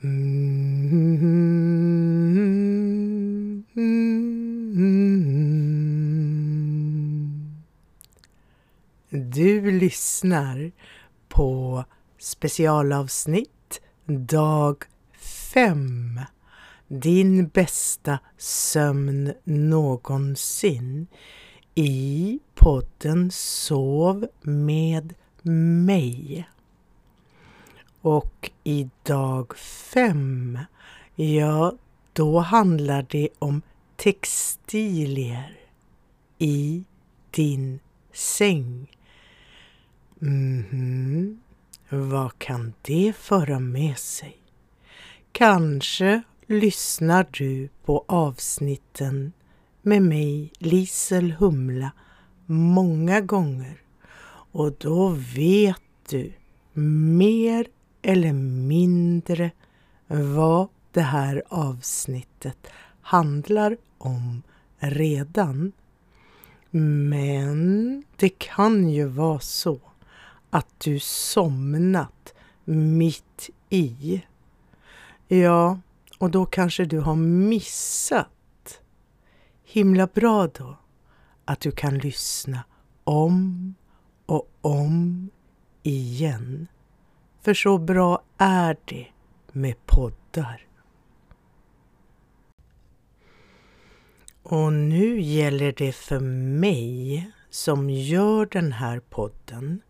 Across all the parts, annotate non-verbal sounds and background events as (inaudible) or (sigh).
Du lyssnar på specialavsnitt dag 5. Din bästa sömn någonsin i podden Sov med mig. Och i dag 5, ja, då handlar det om textilier i din säng. Mhm, vad kan det föra med sig? Kanske lyssnar du på avsnitten med mig, Lisel Humla, många gånger och då vet du mer eller mindre vad det här avsnittet handlar om redan. Men det kan ju vara så att du somnat mitt i. Ja, och då kanske du har missat. Himla bra då att du kan lyssna om och om igen. För så bra är det med poddar. Och nu gäller det för mig som gör den här podden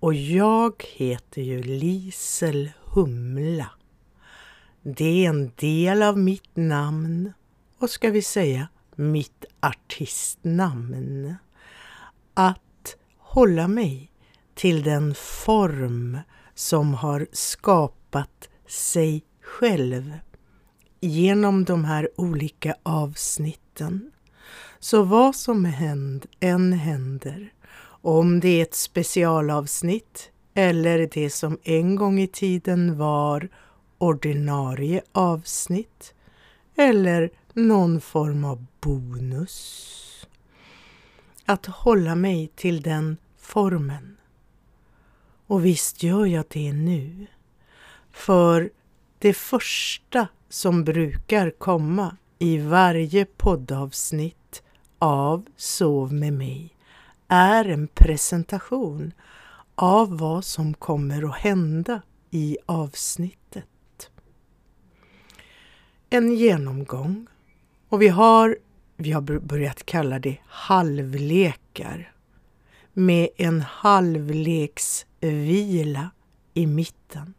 och jag heter ju Lisel Humla. Det är en del av mitt namn och ska vi säga mitt artistnamn. Att hålla mig till den form som har skapat sig själv genom de här olika avsnitten. Så vad som än händer, om det är ett specialavsnitt eller det som en gång i tiden var ordinarie avsnitt eller någon form av bonus. Att hålla mig till den formen. Och visst gör jag det nu. För det första som brukar komma i varje poddavsnitt av Sov med mig är en presentation av vad som kommer att hända i avsnittet. En genomgång och vi har, vi har börjat kalla det halvlekar med en halvleksvila i mitten.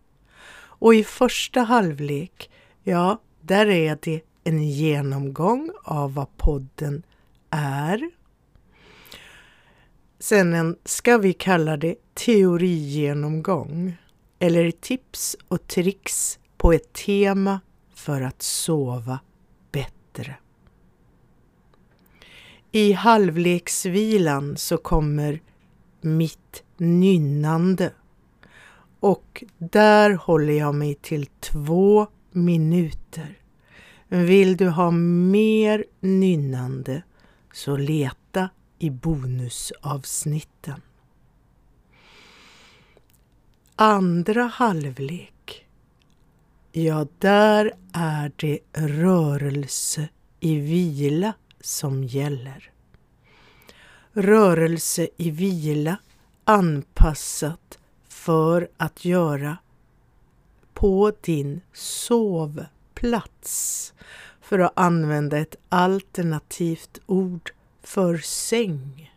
Och i första halvlek, ja, där är det en genomgång av vad podden är. Sen en, ska vi kalla det teorigenomgång eller tips och tricks på ett tema för att sova bättre. I halvleksvilan så kommer mitt nynnande och där håller jag mig till två minuter. Vill du ha mer nynnande så leta i bonusavsnitten. Andra halvlek, ja där är det rörelse i vila som gäller. Rörelse i vila anpassat för att göra på din sovplats för att använda ett alternativt ord för säng.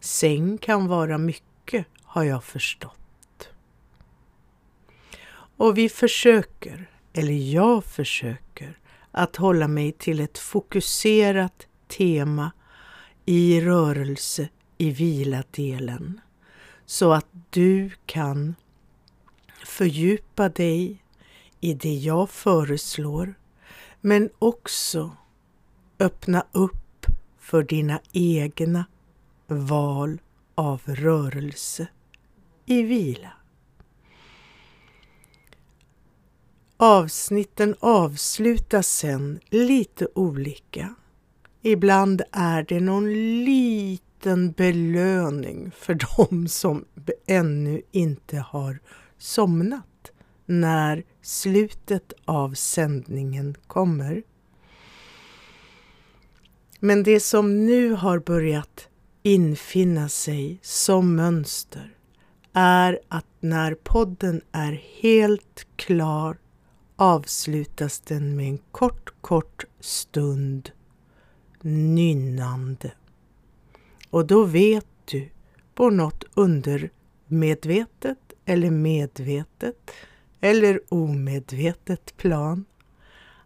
Säng kan vara mycket har jag förstått. Och vi försöker, eller jag försöker, att hålla mig till ett fokuserat tema i rörelse i vila-delen så att du kan fördjupa dig i det jag föreslår men också öppna upp för dina egna val av rörelse i vila. Avsnitten avslutas sen lite olika. Ibland är det någon liten belöning för (laughs) dem som ännu inte har somnat när slutet av sändningen kommer. Men det som nu har börjat infinna sig som mönster är att när podden är helt klar avslutas den med en kort, kort stund nynnande. Och då vet du på något undermedvetet eller medvetet eller omedvetet plan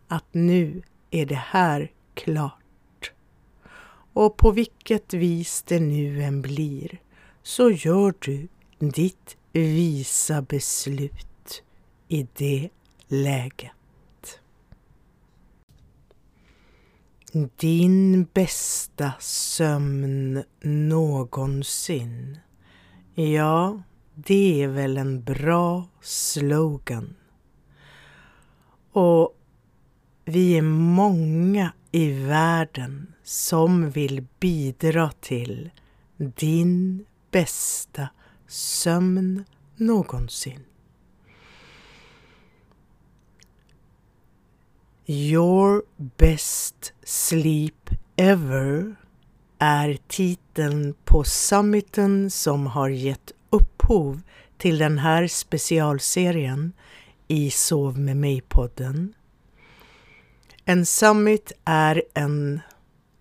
att nu är det här klart. Och på vilket vis det nu än blir så gör du ditt visa beslut i det läget. Din bästa sömn någonsin. Ja, det är väl en bra slogan. Och vi är många i världen som vill bidra till din bästa sömn någonsin. Your best sleep ever är titeln på summiten som har gett upphov till den här specialserien i Sov med mig-podden. En summit är en,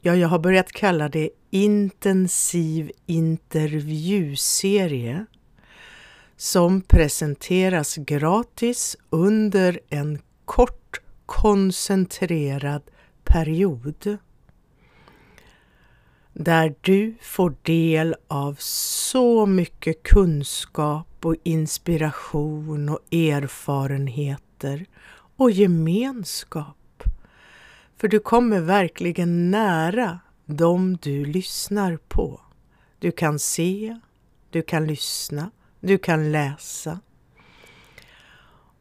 ja, jag har börjat kalla det intensiv intervjuserie som presenteras gratis under en kort koncentrerad period där du får del av så mycket kunskap och inspiration och erfarenheter och gemenskap. För du kommer verkligen nära dem du lyssnar på. Du kan se, du kan lyssna, du kan läsa.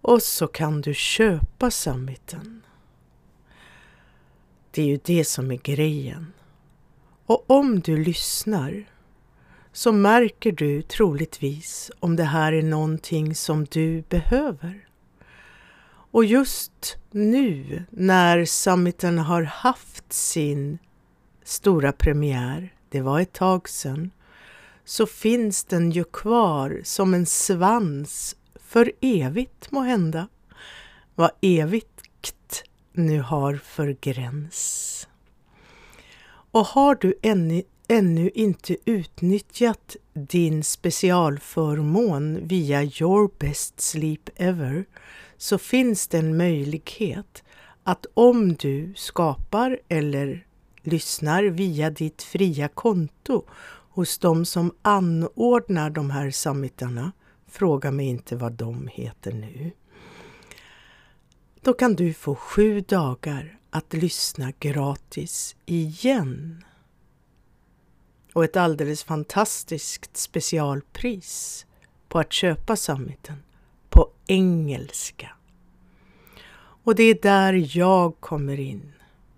Och så kan du köpa summiten. Det är ju det som är grejen. Och om du lyssnar så märker du troligtvis om det här är någonting som du behöver. Och just nu när summiten har haft sin stora premiär, det var ett tag sedan, så finns den ju kvar som en svans för evigt må hända. Vad evigt nu har för gräns. Och har du ännu, ännu inte utnyttjat din specialförmån via Your Best Sleep Ever så finns det en möjlighet att om du skapar eller lyssnar via ditt fria konto hos de som anordnar de här summitarna, fråga mig inte vad de heter nu, då kan du få sju dagar att lyssna gratis igen. Och ett alldeles fantastiskt specialpris på att köpa summiten på engelska. Och det är där jag kommer in.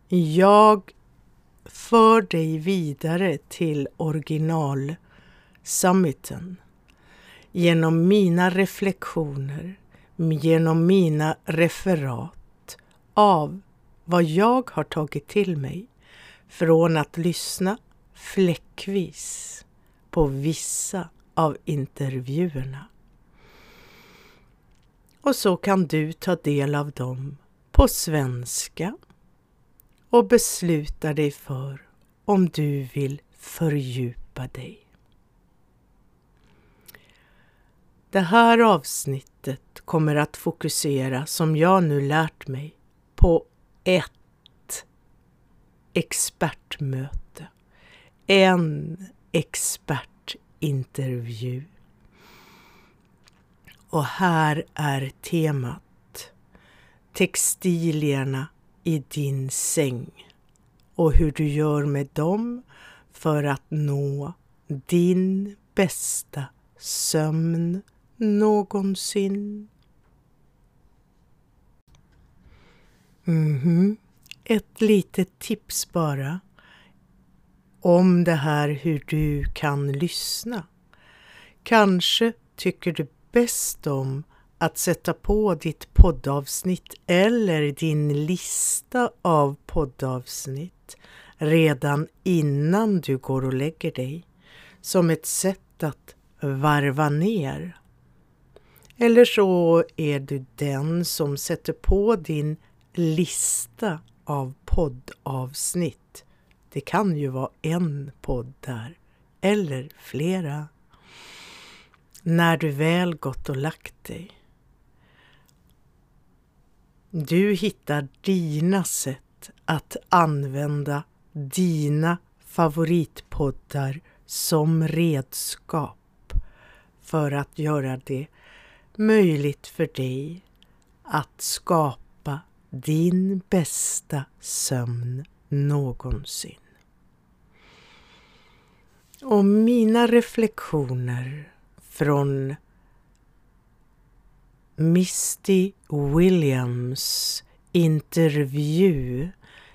Jag för dig vidare till original summiten genom mina reflektioner, genom mina referat av vad jag har tagit till mig från att lyssna fläckvis på vissa av intervjuerna. Och så kan du ta del av dem på svenska och besluta dig för om du vill fördjupa dig. Det här avsnittet kommer att fokusera, som jag nu lärt mig, på ett expertmöte. En expertintervju. Och här är temat textilierna i din säng och hur du gör med dem för att nå din bästa sömn någonsin. Mm -hmm. Ett litet tips bara om det här hur du kan lyssna. Kanske tycker du bäst om att sätta på ditt poddavsnitt eller din lista av poddavsnitt redan innan du går och lägger dig som ett sätt att varva ner. Eller så är du den som sätter på din lista av poddavsnitt. Det kan ju vara en podd där, eller flera. När du väl gått och lagt dig. Du hittar dina sätt att använda dina favoritpoddar som redskap för att göra det möjligt för dig att skapa din bästa sömn någonsin. Och mina reflektioner från Misty Williams intervju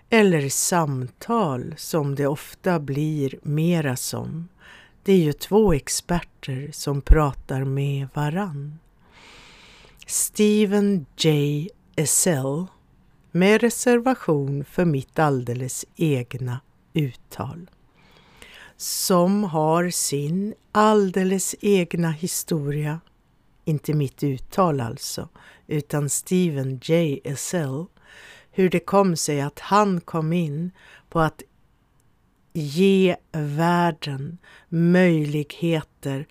eller samtal som det ofta blir mera som. Det är ju två experter som pratar med varann. Steven J. Essel med reservation för mitt alldeles egna uttal. Som har sin alldeles egna historia, inte mitt uttal alltså, utan Steven J. Essel, hur det kom sig att han kom in på att ge världen möjligheter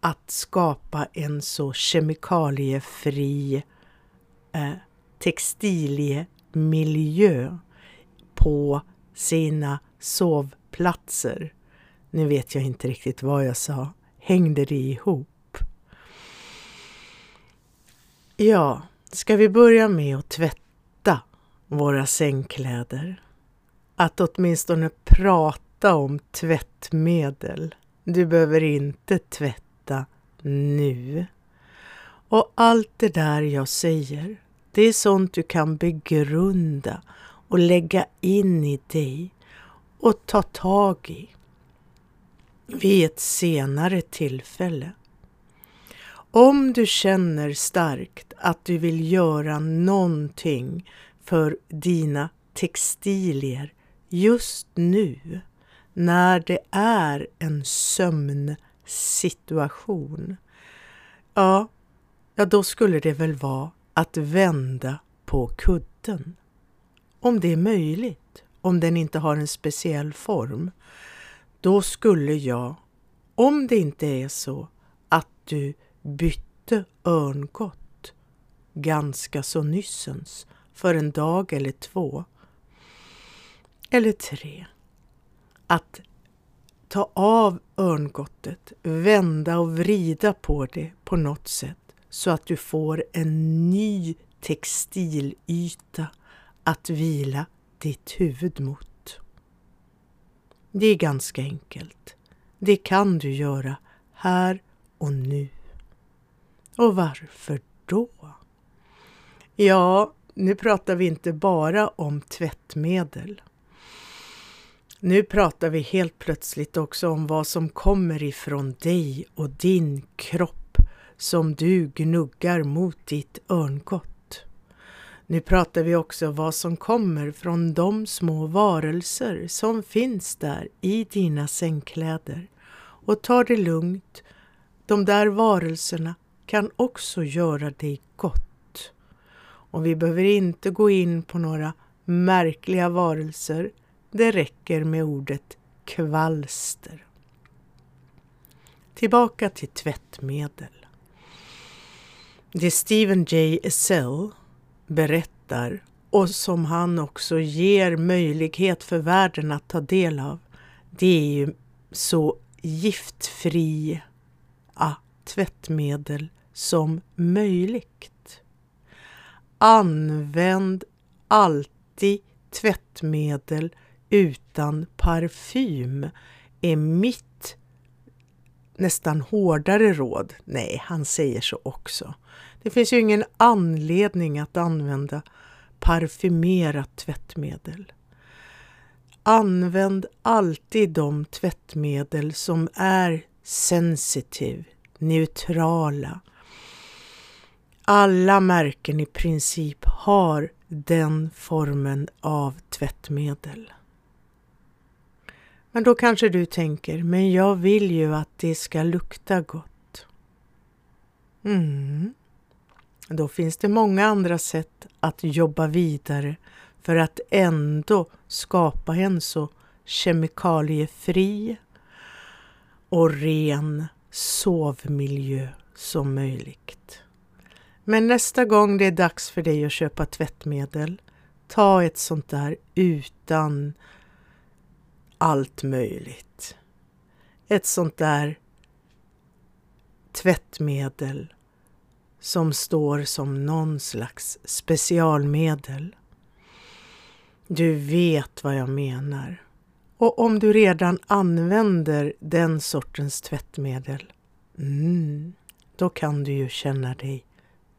att skapa en så kemikaliefri eh, textiliemiljö på sina sovplatser. Nu vet jag inte riktigt vad jag sa. Hängde det ihop? Ja, ska vi börja med att tvätta våra sängkläder? Att åtminstone prata om tvättmedel. Du behöver inte tvätta nu. Och allt det där jag säger, det är sånt du kan begrunda och lägga in i dig och ta tag i vid ett senare tillfälle. Om du känner starkt att du vill göra någonting för dina textilier just nu när det är en situation, ja, ja då skulle det väl vara att vända på kudden. Om det är möjligt, om den inte har en speciell form, då skulle jag, om det inte är så att du bytte örngott ganska så nyssens för en dag eller två eller tre, att ta av örngottet, vända och vrida på det på något sätt så att du får en ny textilyta att vila ditt huvud mot. Det är ganska enkelt. Det kan du göra här och nu. Och varför då? Ja, nu pratar vi inte bara om tvättmedel. Nu pratar vi helt plötsligt också om vad som kommer ifrån dig och din kropp som du gnuggar mot ditt örngott. Nu pratar vi också vad som kommer från de små varelser som finns där i dina sängkläder. Och ta det lugnt. De där varelserna kan också göra dig gott. Och vi behöver inte gå in på några märkliga varelser det räcker med ordet kvalster. Tillbaka till tvättmedel. Det Stephen J. Essel berättar och som han också ger möjlighet för världen att ta del av, det är ju så giftfria tvättmedel som möjligt. Använd alltid tvättmedel utan parfym är mitt nästan hårdare råd. Nej, han säger så också. Det finns ju ingen anledning att använda parfymerat tvättmedel. Använd alltid de tvättmedel som är sensitive, neutrala. alla märken i princip har den formen av tvättmedel. Men då kanske du tänker, men jag vill ju att det ska lukta gott. Mm. Då finns det många andra sätt att jobba vidare för att ändå skapa en så kemikaliefri och ren sovmiljö som möjligt. Men nästa gång det är dags för dig att köpa tvättmedel, ta ett sånt där utan allt möjligt. Ett sånt där tvättmedel som står som någon slags specialmedel. Du vet vad jag menar. Och om du redan använder den sortens tvättmedel, mm, då kan du ju känna dig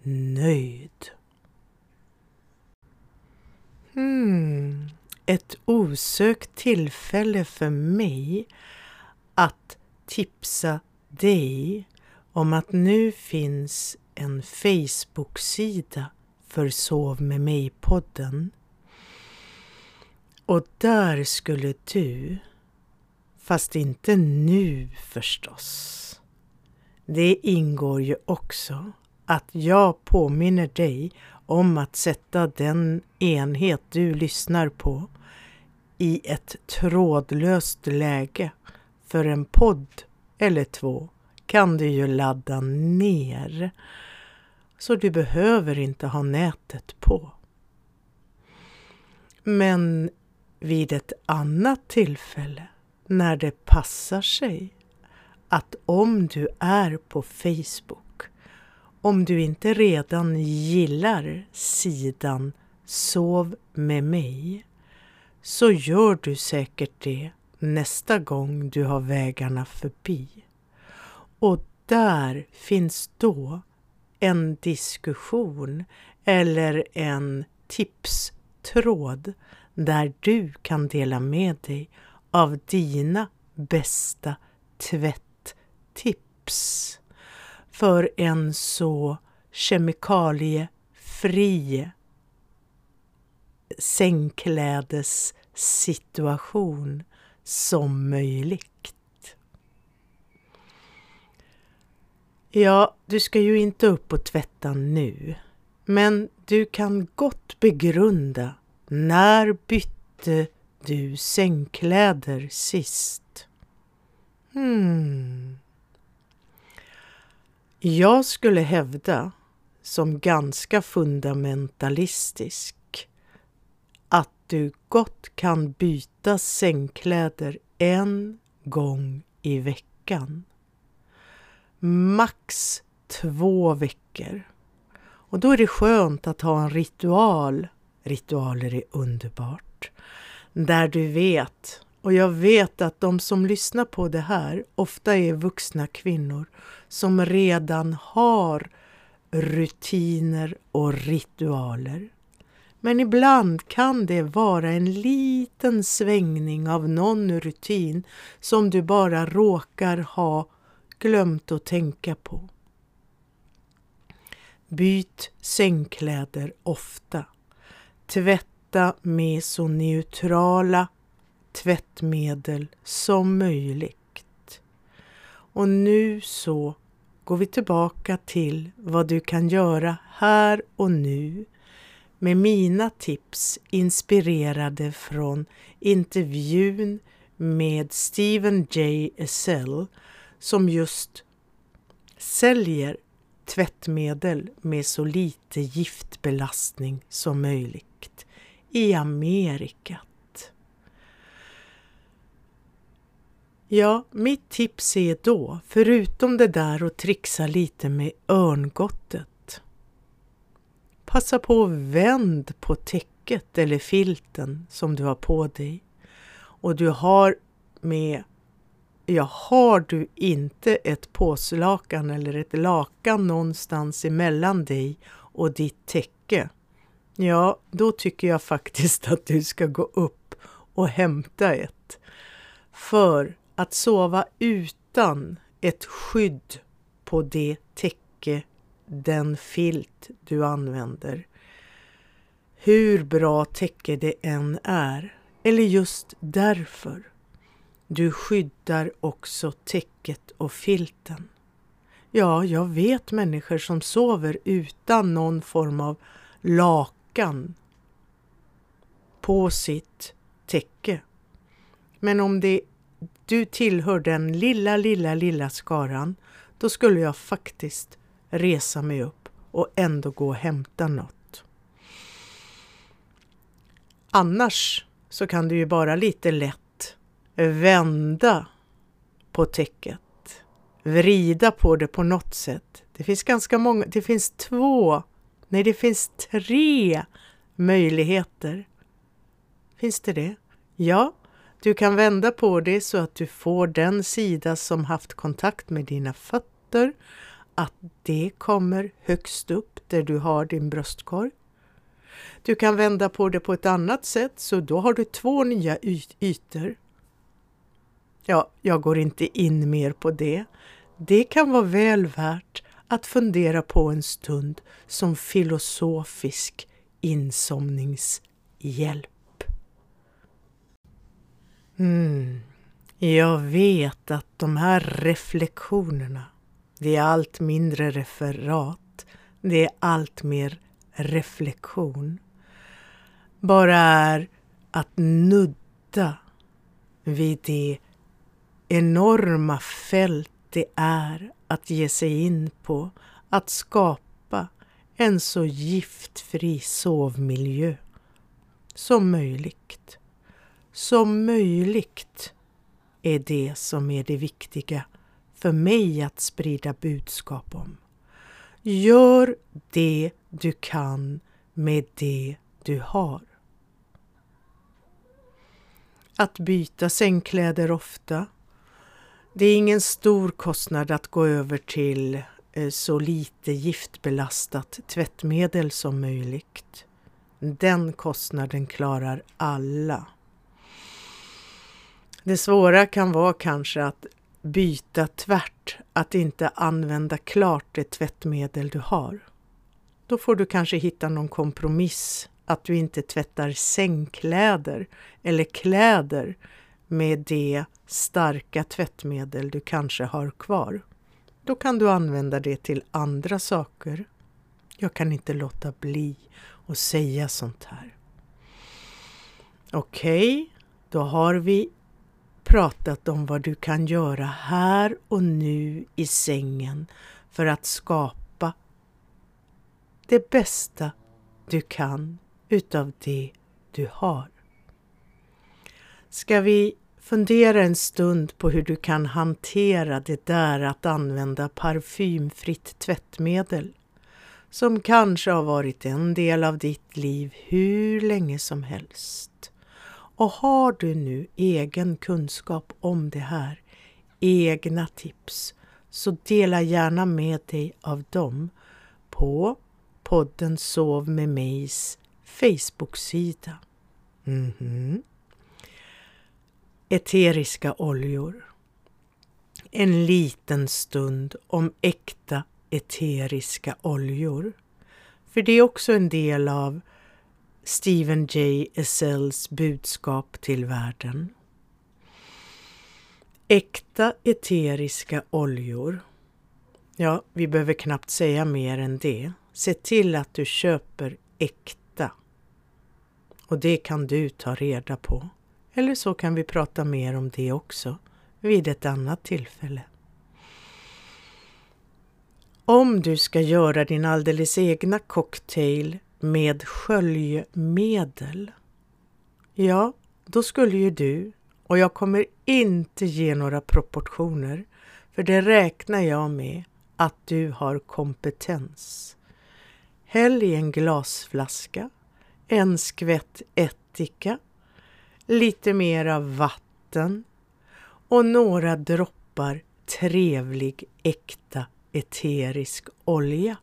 nöjd. Hmm, ett osökt tillfälle för mig att tipsa dig om att nu finns en Facebook-sida för Sov med mig-podden. Och där skulle du, fast inte nu förstås, det ingår ju också att jag påminner dig om att sätta den enhet du lyssnar på i ett trådlöst läge. För en podd eller två kan du ju ladda ner. Så du behöver inte ha nätet på. Men vid ett annat tillfälle, när det passar sig, att om du är på Facebook, om du inte redan gillar sidan Sov med mig, så gör du säkert det nästa gång du har vägarna förbi. Och där finns då en diskussion eller en tipstråd där du kan dela med dig av dina bästa tvätttips för en så kemikaliefri sängklädessituation som möjligt. Ja, du ska ju inte upp och tvätta nu, men du kan gott begrunda när bytte du sängkläder sist? Hmm. Jag skulle hävda, som ganska fundamentalistisk, du gott kan byta sängkläder en gång i veckan. Max två veckor. Och då är det skönt att ha en ritual. Ritualer är underbart. Där du vet, och jag vet att de som lyssnar på det här ofta är vuxna kvinnor som redan har rutiner och ritualer. Men ibland kan det vara en liten svängning av någon rutin som du bara råkar ha glömt att tänka på. Byt sängkläder ofta. Tvätta med så neutrala tvättmedel som möjligt. Och nu så går vi tillbaka till vad du kan göra här och nu med mina tips inspirerade från intervjun med Steven J. Essel som just säljer tvättmedel med så lite giftbelastning som möjligt i Amerikat. Ja, mitt tips är då, förutom det där att trixa lite med örngottet, passa på att vänd på täcket eller filten som du har på dig och du har med ja, har du inte ett påslakan eller ett lakan någonstans emellan dig och ditt täcke, ja, då tycker jag faktiskt att du ska gå upp och hämta ett. För att sova utan ett skydd på det täcke den filt du använder. Hur bra täcke det än är, eller just därför. Du skyddar också täcket och filten. Ja, jag vet människor som sover utan någon form av lakan på sitt täcke. Men om det, du tillhör den lilla, lilla, lilla skaran, då skulle jag faktiskt resa mig upp och ändå gå och hämta något. Annars så kan du ju bara lite lätt vända på täcket, vrida på det på något sätt. Det finns ganska många, det finns två, nej det finns tre möjligheter. Finns det det? Ja, du kan vända på det så att du får den sida som haft kontakt med dina fötter, att det kommer högst upp där du har din bröstkorg. Du kan vända på det på ett annat sätt, så då har du två nya ytor. Ja, jag går inte in mer på det. Det kan vara väl värt att fundera på en stund som filosofisk insomningshjälp. Mm. Jag vet att de här reflektionerna, det är allt mindre referat, det är allt mer reflektion, bara är att nudda vid det enorma fält det är att ge sig in på att skapa en så giftfri sovmiljö som möjligt. Som möjligt är det som är det viktiga för mig att sprida budskap om. Gör det du kan med det du har. Att byta sängkläder ofta. Det är ingen stor kostnad att gå över till eh, så lite giftbelastat tvättmedel som möjligt. Den kostnaden klarar alla. Det svåra kan vara kanske att byta tvärt, att inte använda klart det tvättmedel du har. Då får du kanske hitta någon kompromiss, att du inte tvättar sängkläder eller kläder med det starka tvättmedel du kanske har kvar. Då kan du använda det till andra saker. Jag kan inte låta bli att säga sånt här. Okej, okay, då har vi pratat om vad du kan göra här och nu i sängen för att skapa det bästa du kan utav det du har. Ska vi fundera en stund på hur du kan hantera det där att använda parfymfritt tvättmedel som kanske har varit en del av ditt liv hur länge som helst. Och har du nu egen kunskap om det här, egna tips, så dela gärna med dig av dem på podden Sov med mejs Facebook-sida. Mm -hmm. Eteriska oljor. En liten stund om äkta eteriska oljor. För det är också en del av Stephen J. Essells budskap till världen. Äkta eteriska oljor. Ja, vi behöver knappt säga mer än det. Se till att du köper äkta. Och det kan du ta reda på. Eller så kan vi prata mer om det också vid ett annat tillfälle. Om du ska göra din alldeles egna cocktail med sköljmedel. Ja, då skulle ju du, och jag kommer inte ge några proportioner, för det räknar jag med att du har kompetens. Häll i en glasflaska, en skvätt ättika, lite mera vatten och några droppar trevlig äkta eterisk olja.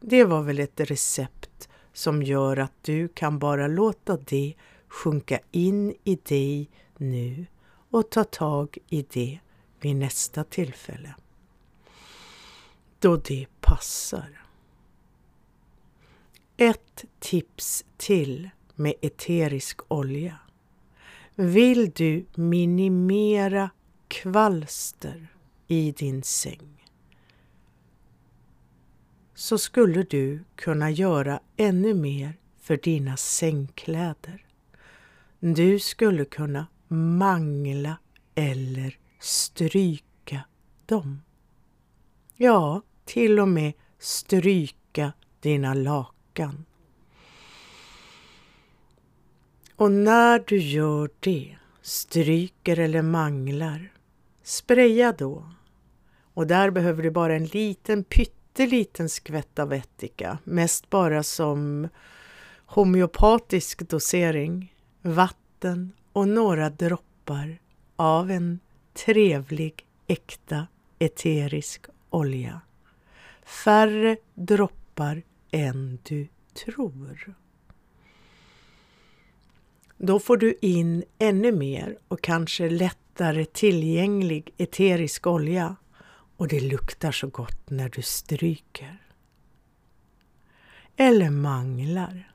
Det var väl ett recept som gör att du kan bara låta det sjunka in i dig nu och ta tag i det vid nästa tillfälle. då det passar. Ett tips till med eterisk olja. Vill du minimera kvalster i din säng så skulle du kunna göra ännu mer för dina sängkläder. Du skulle kunna mangla eller stryka dem. Ja, till och med stryka dina lakan. Och när du gör det, stryker eller manglar, spraya då. Och där behöver du bara en liten pytteliten skvätt av ättika, mest bara som homeopatisk dosering, vatten och några droppar av en trevlig, äkta eterisk olja. Färre droppar än du tror. Då får du in ännu mer och kanske lättare tillgänglig eterisk olja och det luktar så gott när du stryker. Eller manglar.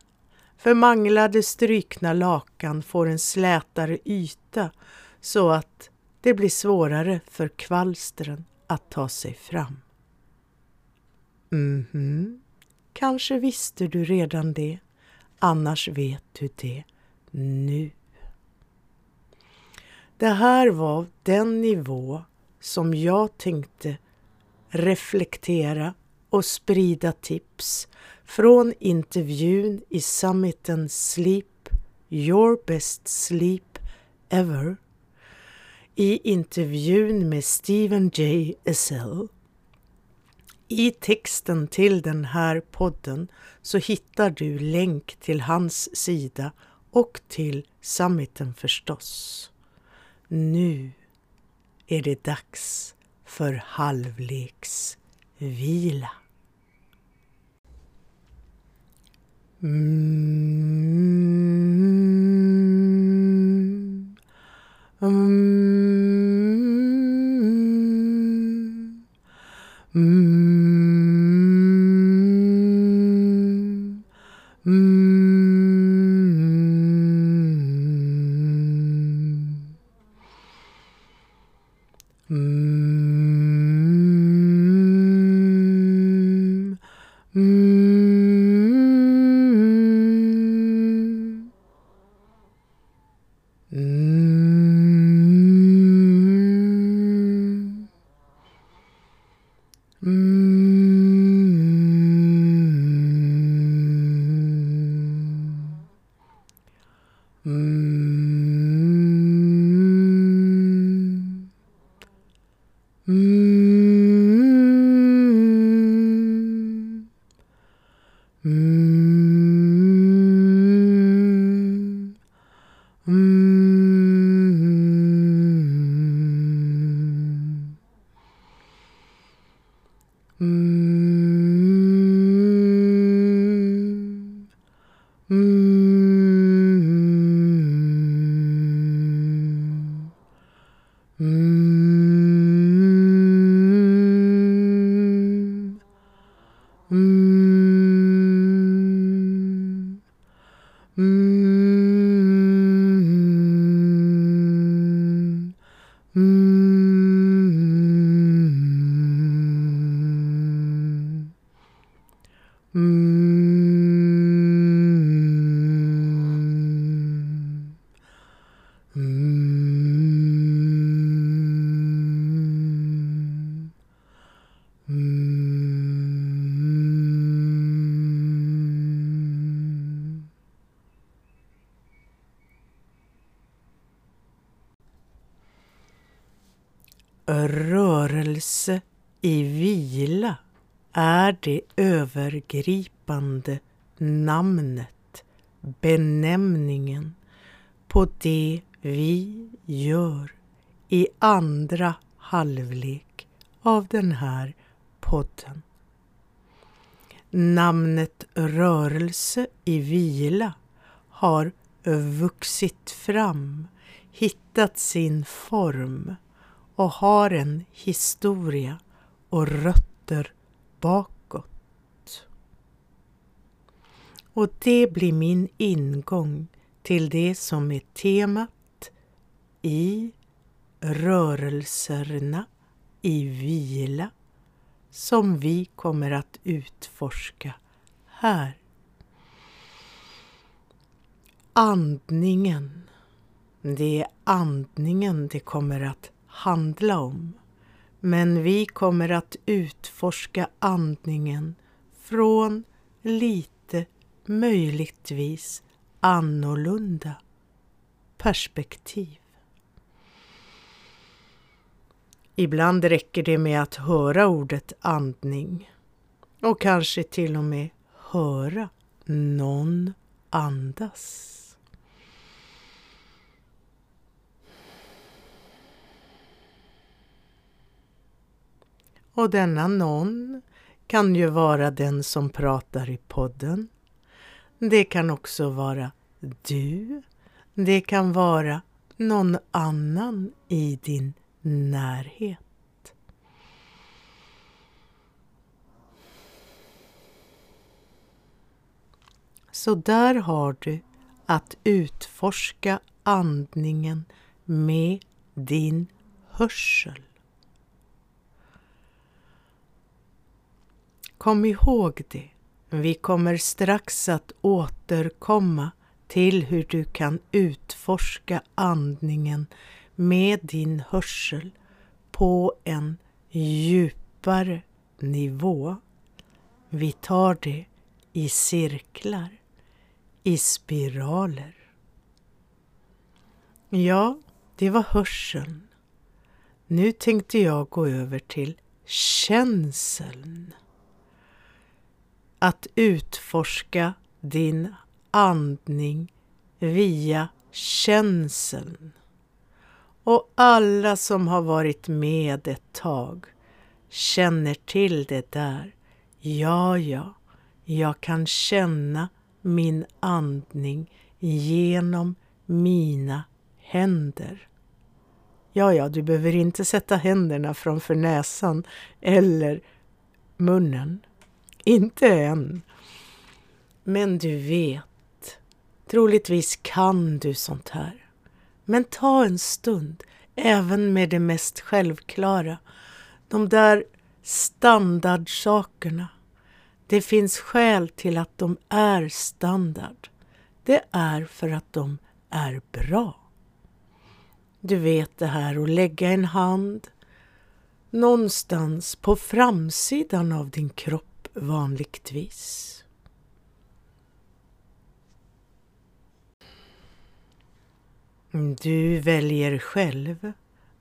För manglade strykna lakan får en slätare yta så att det blir svårare för kvalstren att ta sig fram. Mhm, mm kanske visste du redan det, annars vet du det nu. Det här var den nivå som jag tänkte reflektera och sprida tips från intervjun i summiten Sleep, Your Best Sleep Ever i intervjun med Steven J. Essel. I texten till den här podden så hittar du länk till hans sida och till summiten förstås. Nu är det dags för halvleksvila. Mm. Mm. Mm. 嗯嗯。Rörelse i vila är det övergripande namnet, benämningen på det vi gör i andra halvlek av den här podden. Namnet rörelse i vila har vuxit fram, hittat sin form och har en historia och rötter bakåt. Och det blir min ingång till det som är temat i rörelserna i vila som vi kommer att utforska här. Andningen. Det är andningen det kommer att handla om. Men vi kommer att utforska andningen från lite möjligtvis annorlunda perspektiv. Ibland räcker det med att höra ordet andning och kanske till och med höra någon andas. Och denna någon kan ju vara den som pratar i podden. Det kan också vara du. Det kan vara någon annan i din närhet. Så där har du att utforska andningen med din hörsel. Kom ihåg det. Vi kommer strax att återkomma till hur du kan utforska andningen med din hörsel på en djupare nivå. Vi tar det i cirklar, i spiraler. Ja, det var hörseln. Nu tänkte jag gå över till känseln. Att utforska din andning via känseln. Och alla som har varit med ett tag känner till det där. Ja, ja, jag kan känna min andning genom mina händer. Ja, ja, du behöver inte sätta händerna framför näsan eller munnen. Inte än. Men du vet, troligtvis kan du sånt här. Men ta en stund, även med det mest självklara. De där standardsakerna. Det finns skäl till att de är standard. Det är för att de är bra. Du vet det här att lägga en hand någonstans på framsidan av din kropp vanligtvis. Du väljer själv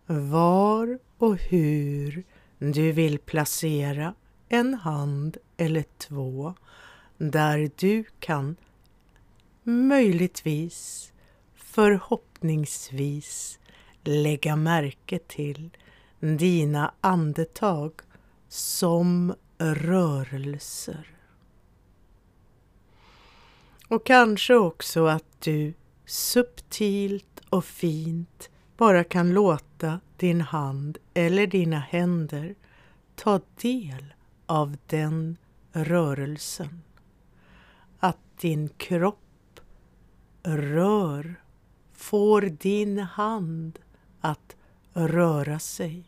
var och hur du vill placera en hand eller två där du kan möjligtvis, förhoppningsvis lägga märke till dina andetag som rörelser. Och kanske också att du subtilt och fint bara kan låta din hand eller dina händer ta del av den rörelsen. Att din kropp rör, får din hand att röra sig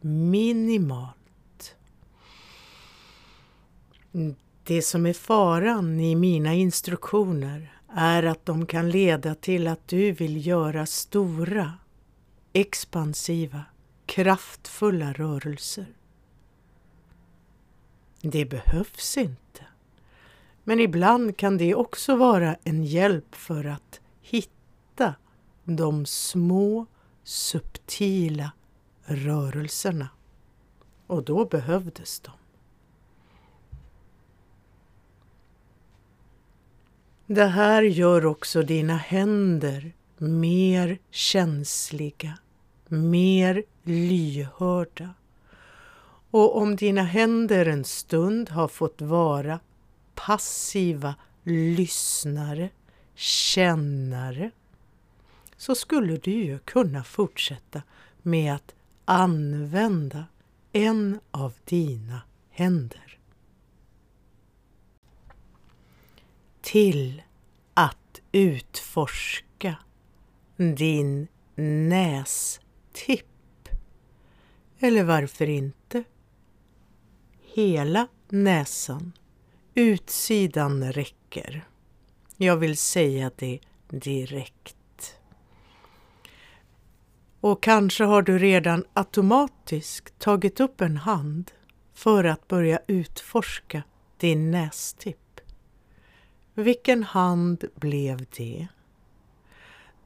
minimalt. Det som är faran i mina instruktioner är att de kan leda till att du vill göra stora, expansiva, kraftfulla rörelser. Det behövs inte. Men ibland kan det också vara en hjälp för att hitta de små, subtila rörelserna. Och då behövdes de. Det här gör också dina händer mer känsliga, mer lyhörda. Och om dina händer en stund har fått vara passiva lyssnare, kännare, så skulle du ju kunna fortsätta med att använda en av dina händer. Till att utforska din nästipp. Eller varför inte? Hela näsan, utsidan räcker. Jag vill säga det direkt. Och kanske har du redan automatiskt tagit upp en hand för att börja utforska din nästipp. Vilken hand blev det?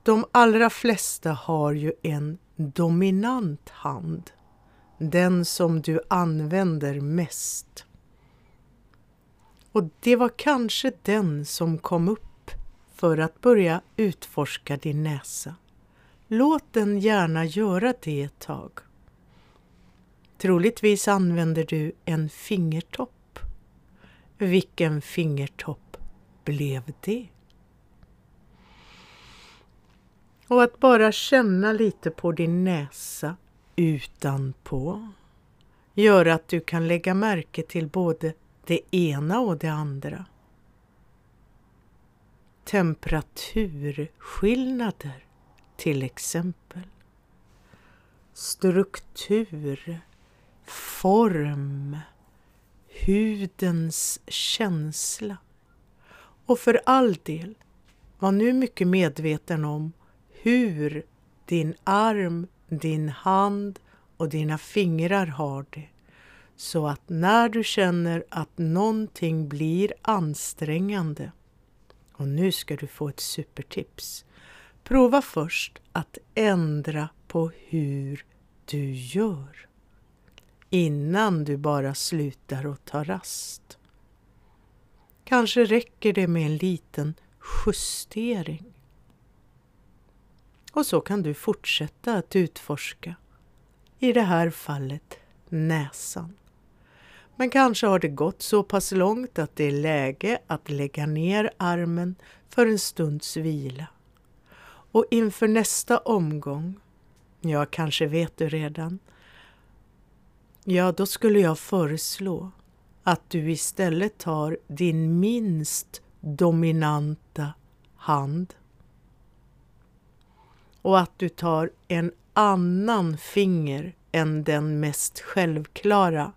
De allra flesta har ju en dominant hand, den som du använder mest. Och det var kanske den som kom upp för att börja utforska din näsa. Låt den gärna göra det ett tag. Troligtvis använder du en fingertopp. Vilken fingertopp blev det? Och att bara känna lite på din näsa utanpå gör att du kan lägga märke till både det ena och det andra. Temperaturskillnader till exempel. Struktur, form, hudens känsla. Och för all del, var nu mycket medveten om hur din arm, din hand och dina fingrar har det. Så att när du känner att någonting blir ansträngande, och nu ska du få ett supertips. Prova först att ändra på hur du gör innan du bara slutar och tar rast. Kanske räcker det med en liten justering. Och så kan du fortsätta att utforska, i det här fallet näsan. Men kanske har det gått så pass långt att det är läge att lägga ner armen för en stunds vila. Och inför nästa omgång, ja kanske vet du redan, ja då skulle jag föreslå att du istället tar din minst dominanta hand och att du tar en annan finger än den mest självklara.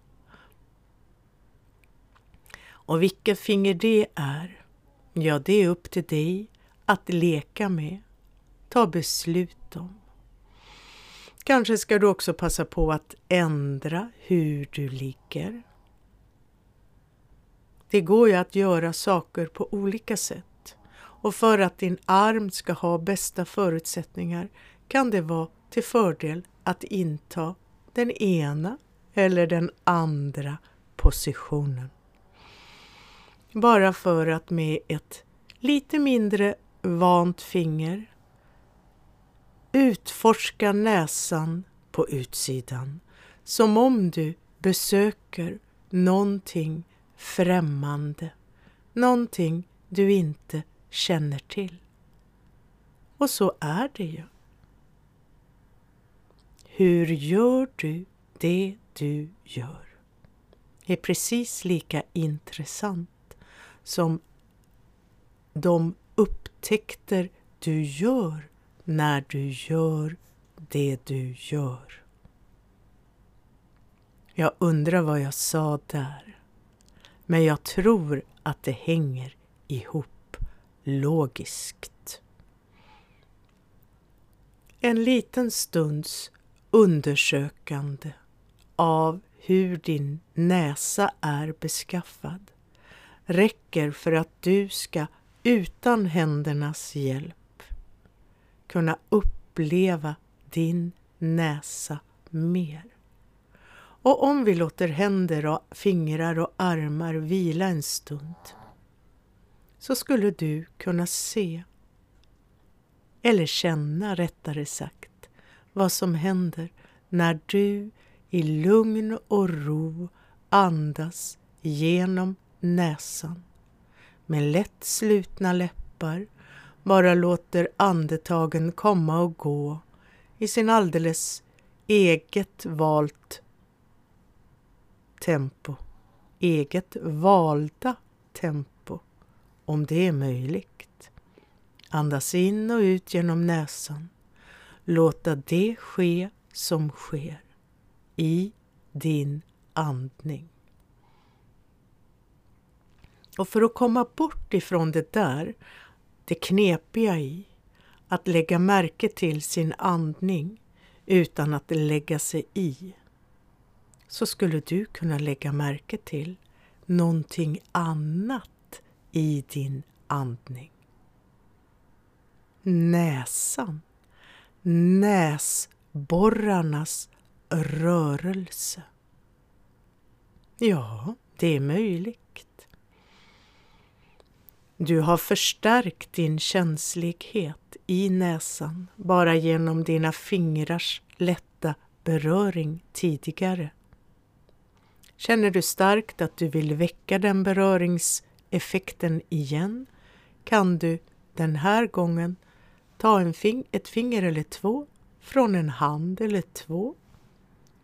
Och vilket finger det är, ja det är upp till dig att leka med, ta beslut om. Kanske ska du också passa på att ändra hur du ligger. Det går ju att göra saker på olika sätt och för att din arm ska ha bästa förutsättningar kan det vara till fördel att inta den ena eller den andra positionen. Bara för att med ett lite mindre vant finger utforska näsan på utsidan som om du besöker någonting främmande, någonting du inte känner till. Och så är det ju. Hur gör du det du gör? är precis lika intressant som de upptäckter du gör när du gör det du gör. Jag undrar vad jag sa där. Men jag tror att det hänger ihop logiskt. En liten stunds undersökande av hur din näsa är beskaffad räcker för att du ska utan händernas hjälp kunna uppleva din näsa mer. Och om vi låter händer och fingrar och armar vila en stund så skulle du kunna se, eller känna rättare sagt, vad som händer när du i lugn och ro andas genom näsan. Med lätt slutna läppar bara låter andetagen komma och gå i sin alldeles eget valt tempo, eget valda tempo om det är möjligt. Andas in och ut genom näsan. Låta det ske som sker i din andning. Och för att komma bort ifrån det där, det knepiga i att lägga märke till sin andning utan att lägga sig i, så skulle du kunna lägga märke till någonting annat i din andning. Näsan, näsborrarnas rörelse. Ja, det är möjligt. Du har förstärkt din känslighet i näsan bara genom dina fingrars lätta beröring tidigare. Känner du starkt att du vill väcka den beröringseffekten igen kan du den här gången ta en fing ett finger eller två från en hand eller två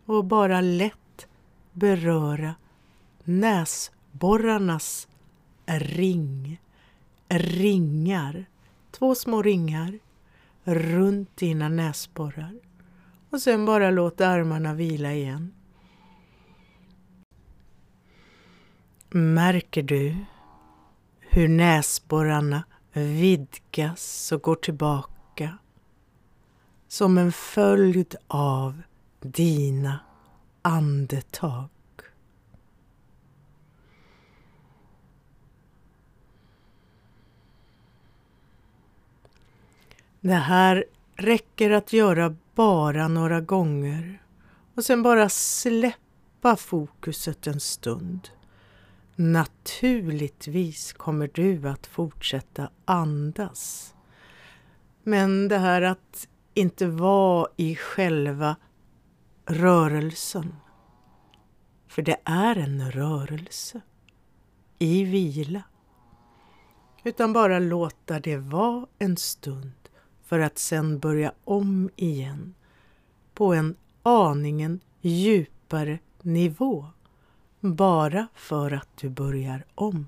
och bara lätt beröra näsborrarnas ring ringar, två små ringar runt dina näsborrar och sen bara låt armarna vila igen. Märker du hur näsborrarna vidgas och går tillbaka som en följd av dina andetag? Det här räcker att göra bara några gånger och sen bara släppa fokuset en stund. Naturligtvis kommer du att fortsätta andas. Men det här att inte vara i själva rörelsen. För det är en rörelse i vila. Utan bara låta det vara en stund för att sen börja om igen på en aningen djupare nivå bara för att du börjar om.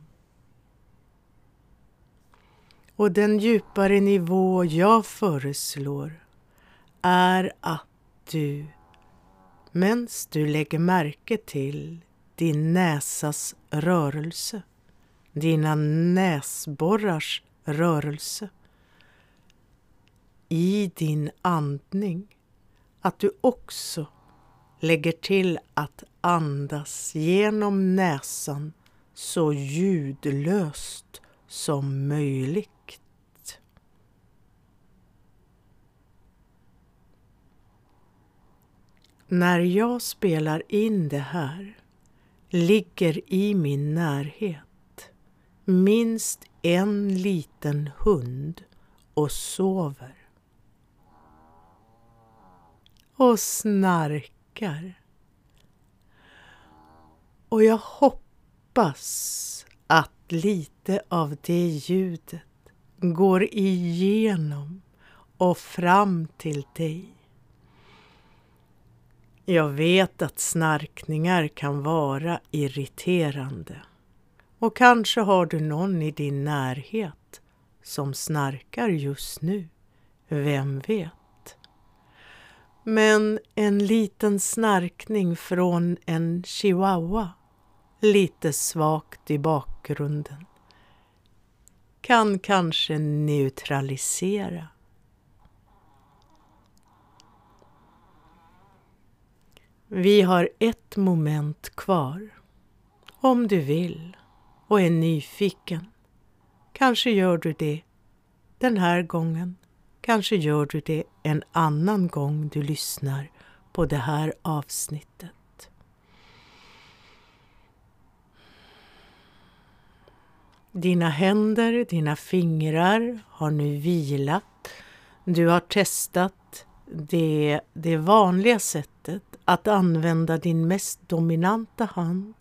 Och den djupare nivå jag föreslår är att du, medan du lägger märke till din näsas rörelse, dina näsborrars rörelse, i din andning att du också lägger till att andas genom näsan så ljudlöst som möjligt. När jag spelar in det här ligger i min närhet minst en liten hund och sover och tankar. Och jag hoppas att lite av det ljudet går igenom och fram till dig. Jag vet att snarkningar kan vara irriterande och kanske har du någon i din närhet som snarkar just nu. Vem vet? Men en liten snarkning från en chihuahua, lite svagt i bakgrunden, kan kanske neutralisera. Vi har ett moment kvar. Om du vill och är nyfiken kanske gör du det den här gången Kanske gör du det en annan gång du lyssnar på det här avsnittet. Dina händer, dina fingrar har nu vilat. Du har testat det, det vanliga sättet att använda din mest dominanta hand.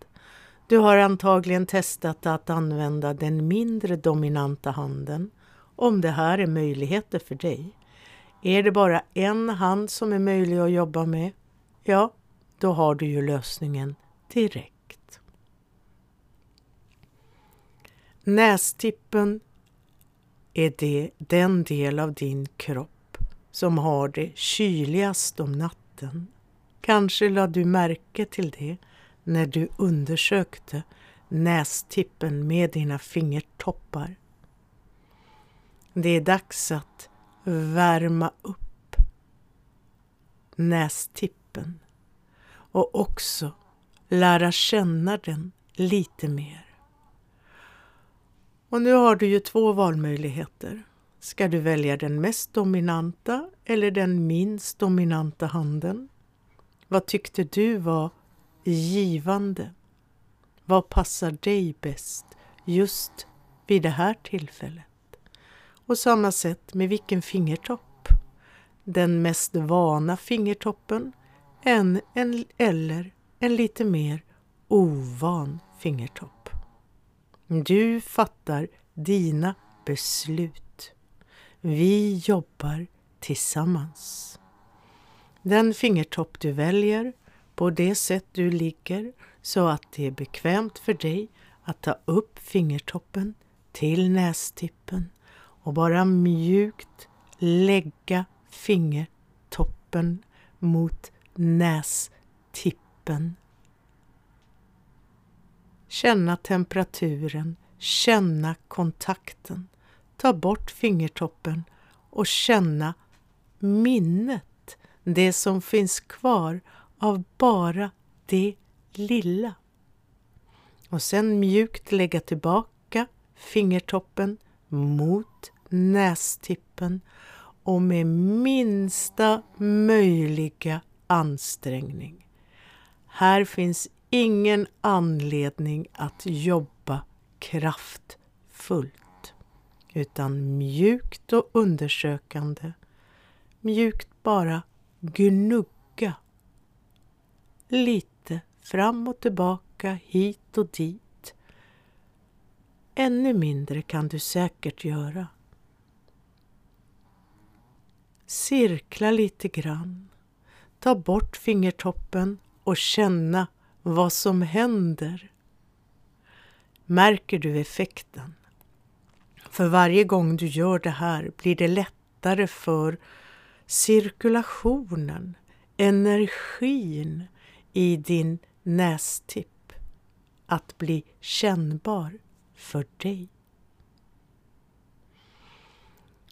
Du har antagligen testat att använda den mindre dominanta handen om det här är möjligheter för dig. Är det bara en hand som är möjlig att jobba med, ja, då har du ju lösningen direkt. Nästippen är det den del av din kropp som har det kyligast om natten. Kanske lade du märke till det när du undersökte nästippen med dina fingertoppar. Det är dags att värma upp nästippen och också lära känna den lite mer. Och nu har du ju två valmöjligheter. Ska du välja den mest dominanta eller den minst dominanta handen? Vad tyckte du var givande? Vad passar dig bäst just vid det här tillfället? Och samma sätt med vilken fingertopp? Den mest vana fingertoppen en, en, eller en lite mer ovan fingertopp. Du fattar dina beslut. Vi jobbar tillsammans. Den fingertopp du väljer på det sätt du ligger så att det är bekvämt för dig att ta upp fingertoppen till nästippen och bara mjukt lägga fingertoppen mot nästippen. Känna temperaturen, känna kontakten. Ta bort fingertoppen och känna minnet, det som finns kvar av bara det lilla. Och sen mjukt lägga tillbaka fingertoppen mot nästippen och med minsta möjliga ansträngning. Här finns ingen anledning att jobba kraftfullt utan mjukt och undersökande. Mjukt bara gnugga lite fram och tillbaka, hit och dit. Ännu mindre kan du säkert göra. Cirkla lite grann. Ta bort fingertoppen och känna vad som händer. Märker du effekten? För varje gång du gör det här blir det lättare för cirkulationen, energin i din nästipp att bli kännbar för dig.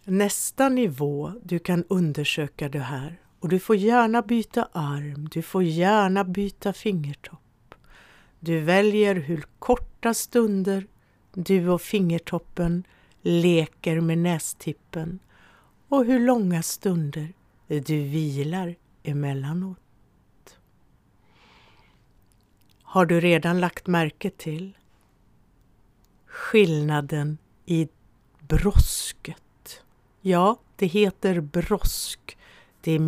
Nästa nivå du kan undersöka det här och du får gärna byta arm, du får gärna byta fingertopp. Du väljer hur korta stunder du och fingertoppen leker med nästippen och hur långa stunder du vilar emellanåt. Har du redan lagt märke till skillnaden i brosket? Ja, det heter brosk. Det är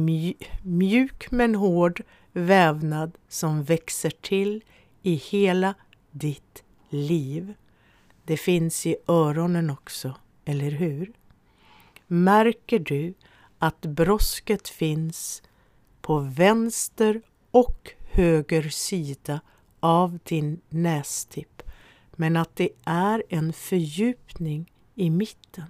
mjuk men hård vävnad som växer till i hela ditt liv. Det finns i öronen också, eller hur? Märker du att brosket finns på vänster och höger sida av din nästipp men att det är en fördjupning i mitten.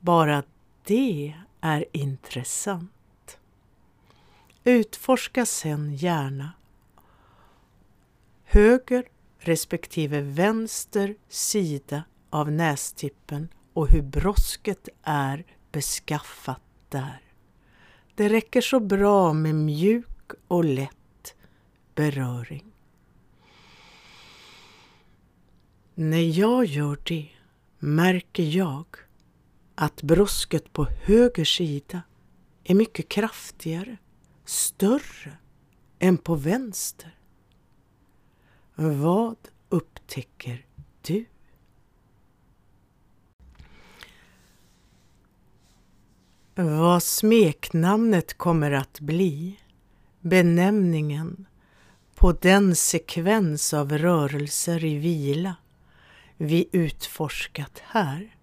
Bara det är intressant. Utforska sedan gärna höger respektive vänster sida av nästippen och hur brosket är beskaffat där. Det räcker så bra med mjuk och lätt beröring. När jag gör det märker jag att brosket på höger sida är mycket kraftigare, större än på vänster. Vad upptäcker du? Vad smeknamnet kommer att bli, benämningen på den sekvens av rörelser i vila vi utforskat här.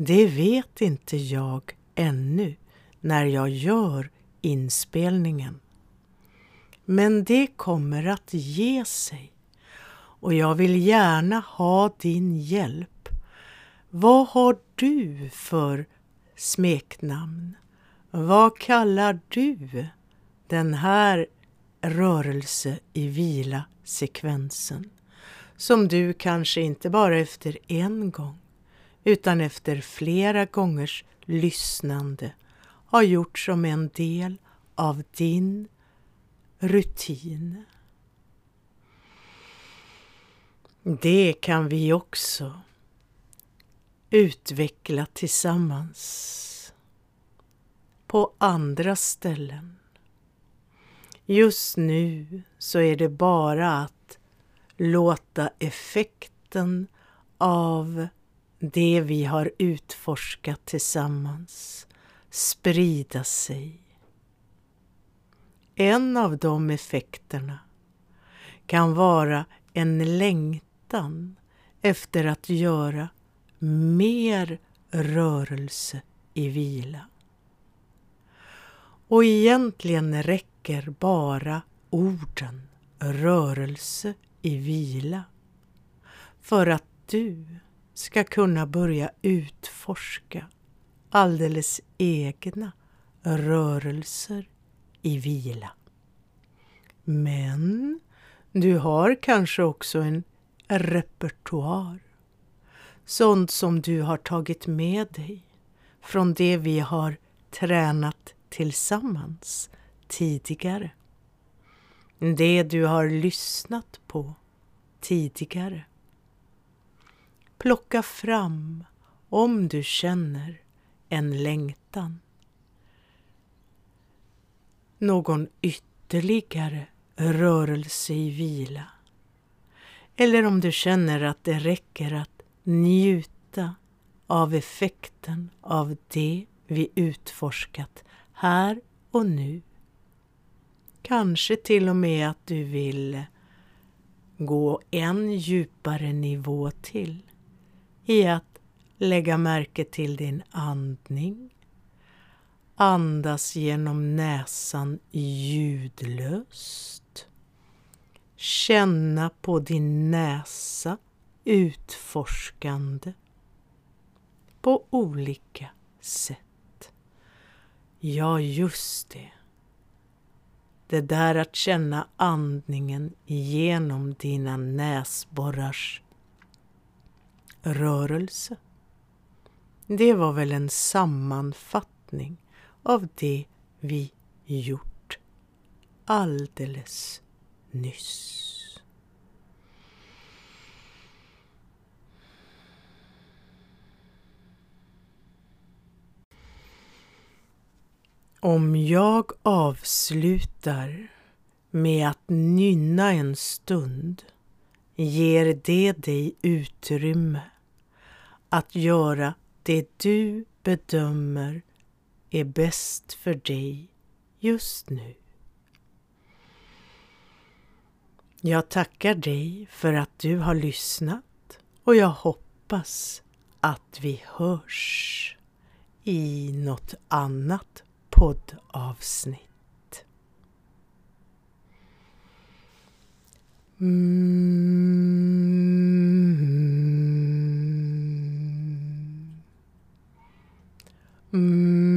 Det vet inte jag ännu när jag gör inspelningen. Men det kommer att ge sig och jag vill gärna ha din hjälp. Vad har du för smeknamn? Vad kallar du den här rörelse i vila-sekvensen som du kanske inte bara efter en gång utan efter flera gångers lyssnande har gjort som en del av din rutin. Det kan vi också utveckla tillsammans på andra ställen. Just nu så är det bara att låta effekten av det vi har utforskat tillsammans sprida sig. En av de effekterna kan vara en längtan efter att göra mer rörelse i vila. Och egentligen räcker bara orden rörelse i vila för att du ska kunna börja utforska alldeles egna rörelser i vila. Men du har kanske också en repertoar. Sånt som du har tagit med dig från det vi har tränat tillsammans tidigare. Det du har lyssnat på tidigare. Plocka fram om du känner en längtan. Någon ytterligare rörelse i vila. Eller om du känner att det räcker att njuta av effekten av det vi utforskat här och nu. Kanske till och med att du vill gå en djupare nivå till i att lägga märke till din andning. Andas genom näsan ljudlöst. Känna på din näsa utforskande på olika sätt. Ja, just det. Det där att känna andningen genom dina näsborrars rörelse. Det var väl en sammanfattning av det vi gjort alldeles nyss. Om jag avslutar med att nynna en stund ger det dig utrymme att göra det du bedömer är bäst för dig just nu. Jag tackar dig för att du har lyssnat och jag hoppas att vi hörs i något annat poddavsnitt. Mm. Mm.